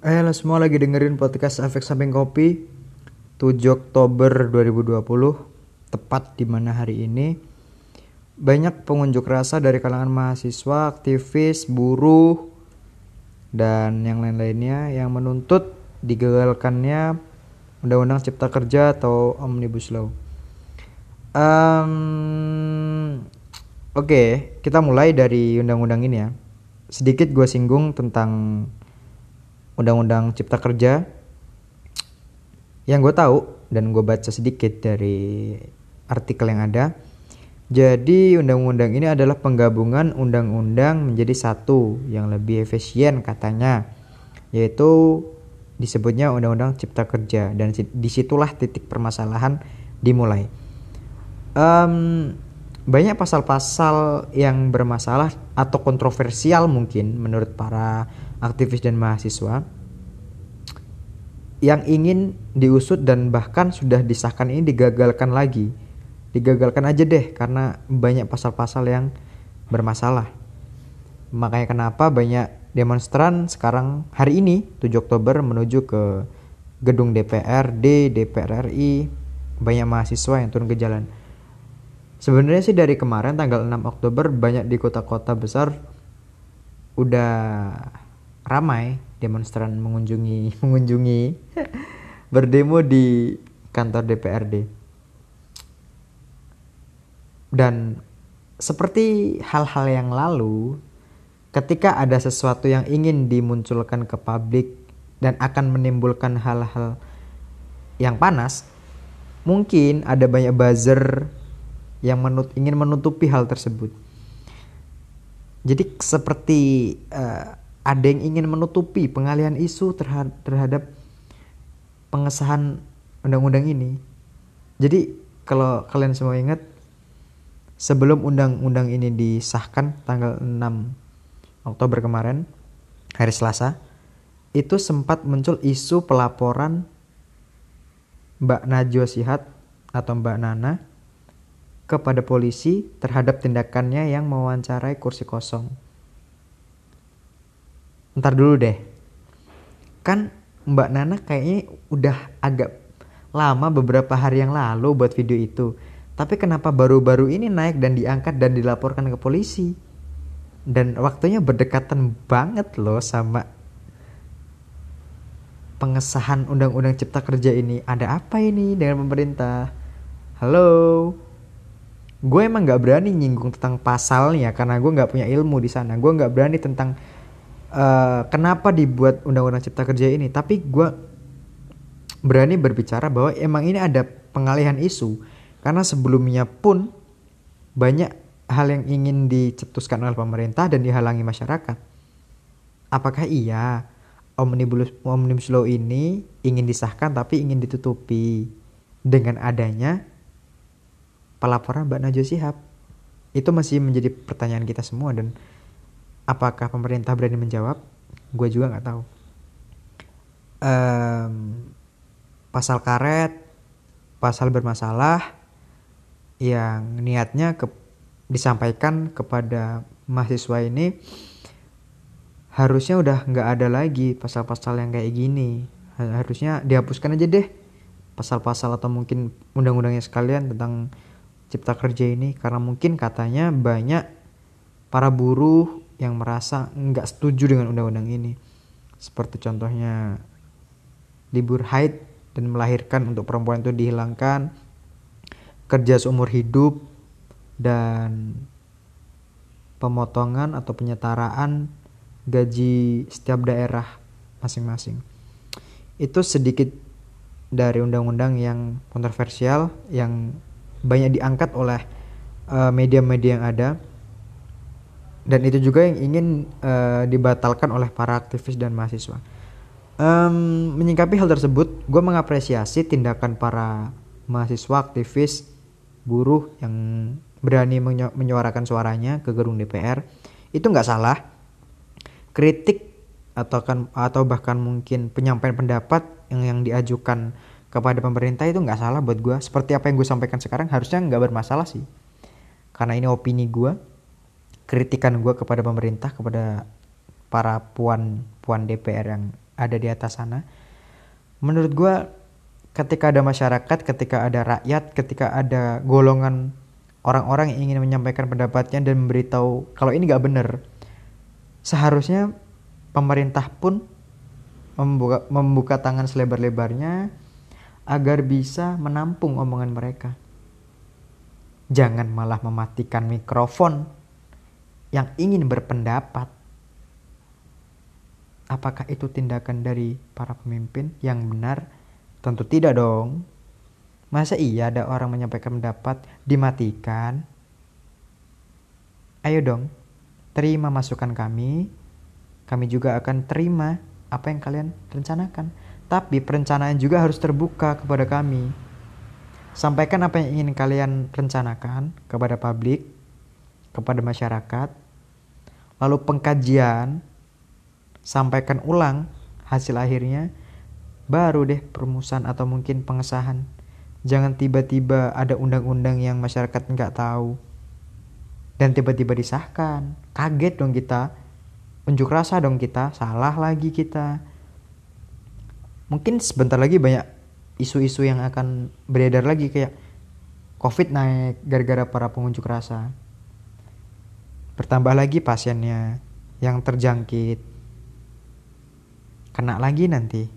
Eh, halo semua lagi dengerin podcast Efek Samping Kopi. 7 Oktober 2020 Tepat di mana hari ini. Banyak pengunjuk rasa dari kalangan mahasiswa, aktivis, buruh Dan yang lain-lainnya yang menuntut digagalkannya Undang-Undang Cipta Kerja atau Omnibus Law. Um, Oke, okay, kita mulai dari undang-undang ini ya. Sedikit gue singgung tentang Undang-Undang Cipta Kerja yang gue tahu dan gue baca sedikit dari artikel yang ada. Jadi undang-undang ini adalah penggabungan undang-undang menjadi satu yang lebih efisien katanya, yaitu disebutnya undang-undang Cipta Kerja dan di situlah titik permasalahan dimulai. Um, banyak pasal-pasal yang bermasalah atau kontroversial mungkin menurut para aktivis dan mahasiswa yang ingin diusut dan bahkan sudah disahkan ini digagalkan lagi. Digagalkan aja deh karena banyak pasal-pasal yang bermasalah. Makanya kenapa banyak demonstran sekarang hari ini 7 Oktober menuju ke gedung DPRD, DPR RI, banyak mahasiswa yang turun ke jalan. Sebenarnya sih dari kemarin tanggal 6 Oktober banyak di kota-kota besar udah ramai demonstran mengunjungi mengunjungi berdemo di kantor DPRD. Dan seperti hal-hal yang lalu, ketika ada sesuatu yang ingin dimunculkan ke publik dan akan menimbulkan hal-hal yang panas, mungkin ada banyak buzzer yang menut ingin menutupi hal tersebut. Jadi seperti uh, ada yang ingin menutupi pengalihan isu terhadap pengesahan undang-undang ini. Jadi kalau kalian semua ingat sebelum undang-undang ini disahkan tanggal 6 Oktober kemarin hari Selasa itu sempat muncul isu pelaporan Mbak Najwa Sihat atau Mbak Nana kepada polisi terhadap tindakannya yang mewawancarai kursi kosong ntar dulu deh. Kan Mbak Nana kayaknya udah agak lama beberapa hari yang lalu buat video itu. Tapi kenapa baru-baru ini naik dan diangkat dan dilaporkan ke polisi? Dan waktunya berdekatan banget loh sama pengesahan undang-undang cipta kerja ini. Ada apa ini dengan pemerintah? Halo? Gue emang nggak berani nyinggung tentang pasalnya karena gue nggak punya ilmu di sana. Gue nggak berani tentang uh, kenapa dibuat undang-undang cipta kerja ini? Tapi gue berani berbicara bahwa emang ini ada pengalihan isu. Karena sebelumnya pun banyak hal yang ingin dicetuskan oleh pemerintah dan dihalangi masyarakat. Apakah iya omnibus omnibus law ini ingin disahkan tapi ingin ditutupi? Dengan adanya pelaporan Mbak Najwa Shihab. Itu masih menjadi pertanyaan kita semua dan apakah pemerintah berani menjawab? Gue juga nggak tahu. Um, pasal karet pasal bermasalah yang niatnya ke, disampaikan kepada mahasiswa ini harusnya udah nggak ada lagi pasal-pasal yang kayak gini. Harusnya dihapuskan aja deh pasal-pasal atau mungkin undang-undangnya sekalian tentang cipta kerja ini. Karena mungkin katanya banyak para buruh yang merasa nggak setuju dengan undang-undang ini. Seperti contohnya libur haid dan melahirkan untuk perempuan itu dihilangkan, kerja seumur hidup dan pemotongan atau penyetaraan gaji setiap daerah masing-masing. Itu sedikit dari undang-undang yang kontroversial yang banyak diangkat oleh eh, media-media yang ada dan itu juga yang ingin uh, dibatalkan oleh para aktivis dan mahasiswa. Um, menyingkapi hal tersebut, gue mengapresiasi tindakan para mahasiswa aktivis buruh yang berani menyuarakan suaranya ke gedung DPR itu nggak salah. Kritik atau kan atau bahkan mungkin penyampaian pendapat yang yang diajukan kepada pemerintah itu nggak salah buat gue. Seperti apa yang gue sampaikan sekarang harusnya nggak bermasalah sih. Karena ini opini gue kritikan gue kepada pemerintah kepada para puan puan DPR yang ada di atas sana menurut gue ketika ada masyarakat ketika ada rakyat ketika ada golongan orang-orang yang ingin menyampaikan pendapatnya dan memberitahu kalau ini gak bener seharusnya pemerintah pun membuka, membuka tangan selebar-lebarnya agar bisa menampung omongan mereka. Jangan malah mematikan mikrofon yang ingin berpendapat. Apakah itu tindakan dari para pemimpin yang benar? Tentu tidak dong. Masa iya ada orang menyampaikan pendapat dimatikan? Ayo dong, terima masukan kami. Kami juga akan terima apa yang kalian rencanakan. Tapi perencanaan juga harus terbuka kepada kami. Sampaikan apa yang ingin kalian rencanakan kepada publik, kepada masyarakat. Lalu pengkajian, sampaikan ulang hasil akhirnya, baru deh perumusan atau mungkin pengesahan Jangan tiba-tiba ada undang-undang yang masyarakat nggak tahu dan tiba-tiba disahkan. Kaget dong kita. Unjuk rasa dong kita. Salah lagi kita. Mungkin sebentar lagi banyak isu-isu yang akan beredar lagi kayak COVID naik gara-gara para pengunjuk rasa. Bertambah lagi pasiennya yang terjangkit. Kena lagi nanti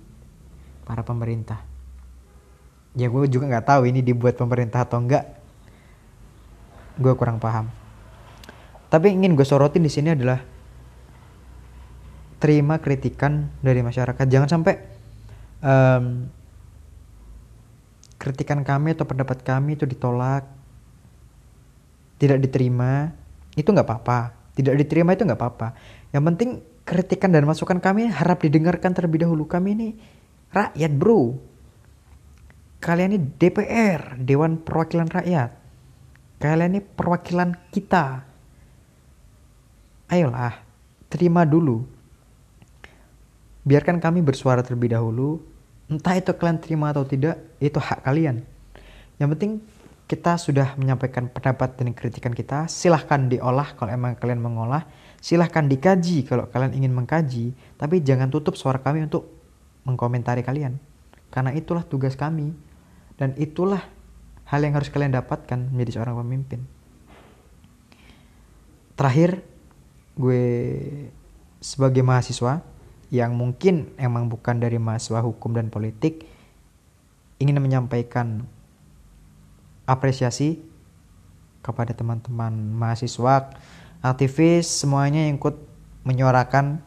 para pemerintah. Ya gue juga nggak tahu ini dibuat pemerintah atau enggak gue kurang paham. Tapi ingin gue sorotin di sini adalah terima kritikan dari masyarakat. Jangan sampai um, kritikan kami atau pendapat kami itu ditolak tidak diterima itu nggak apa-apa tidak diterima itu nggak apa-apa yang penting kritikan dan masukan kami harap didengarkan terlebih dahulu kami ini rakyat bro Kalian ini DPR, Dewan Perwakilan Rakyat. Kalian ini perwakilan kita. Ayolah, terima dulu. Biarkan kami bersuara terlebih dahulu. Entah itu kalian terima atau tidak, itu hak kalian. Yang penting kita sudah menyampaikan pendapat dan kritikan kita. Silahkan diolah kalau emang kalian mengolah. Silahkan dikaji kalau kalian ingin mengkaji. Tapi jangan tutup suara kami untuk mengkomentari kalian. Karena itulah tugas kami dan itulah hal yang harus kalian dapatkan menjadi seorang pemimpin. Terakhir, gue sebagai mahasiswa yang mungkin emang bukan dari mahasiswa hukum dan politik ingin menyampaikan apresiasi kepada teman-teman mahasiswa, aktivis semuanya yang ikut menyuarakan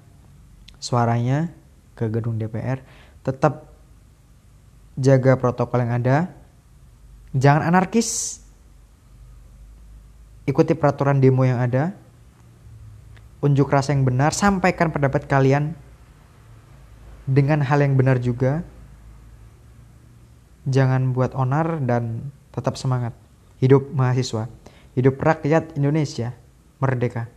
suaranya ke gedung DPR tetap jaga protokol yang ada, jangan anarkis, ikuti peraturan demo yang ada, unjuk rasa yang benar, sampaikan pendapat kalian dengan hal yang benar juga. Jangan buat onar dan tetap semangat. Hidup mahasiswa, hidup rakyat Indonesia, merdeka.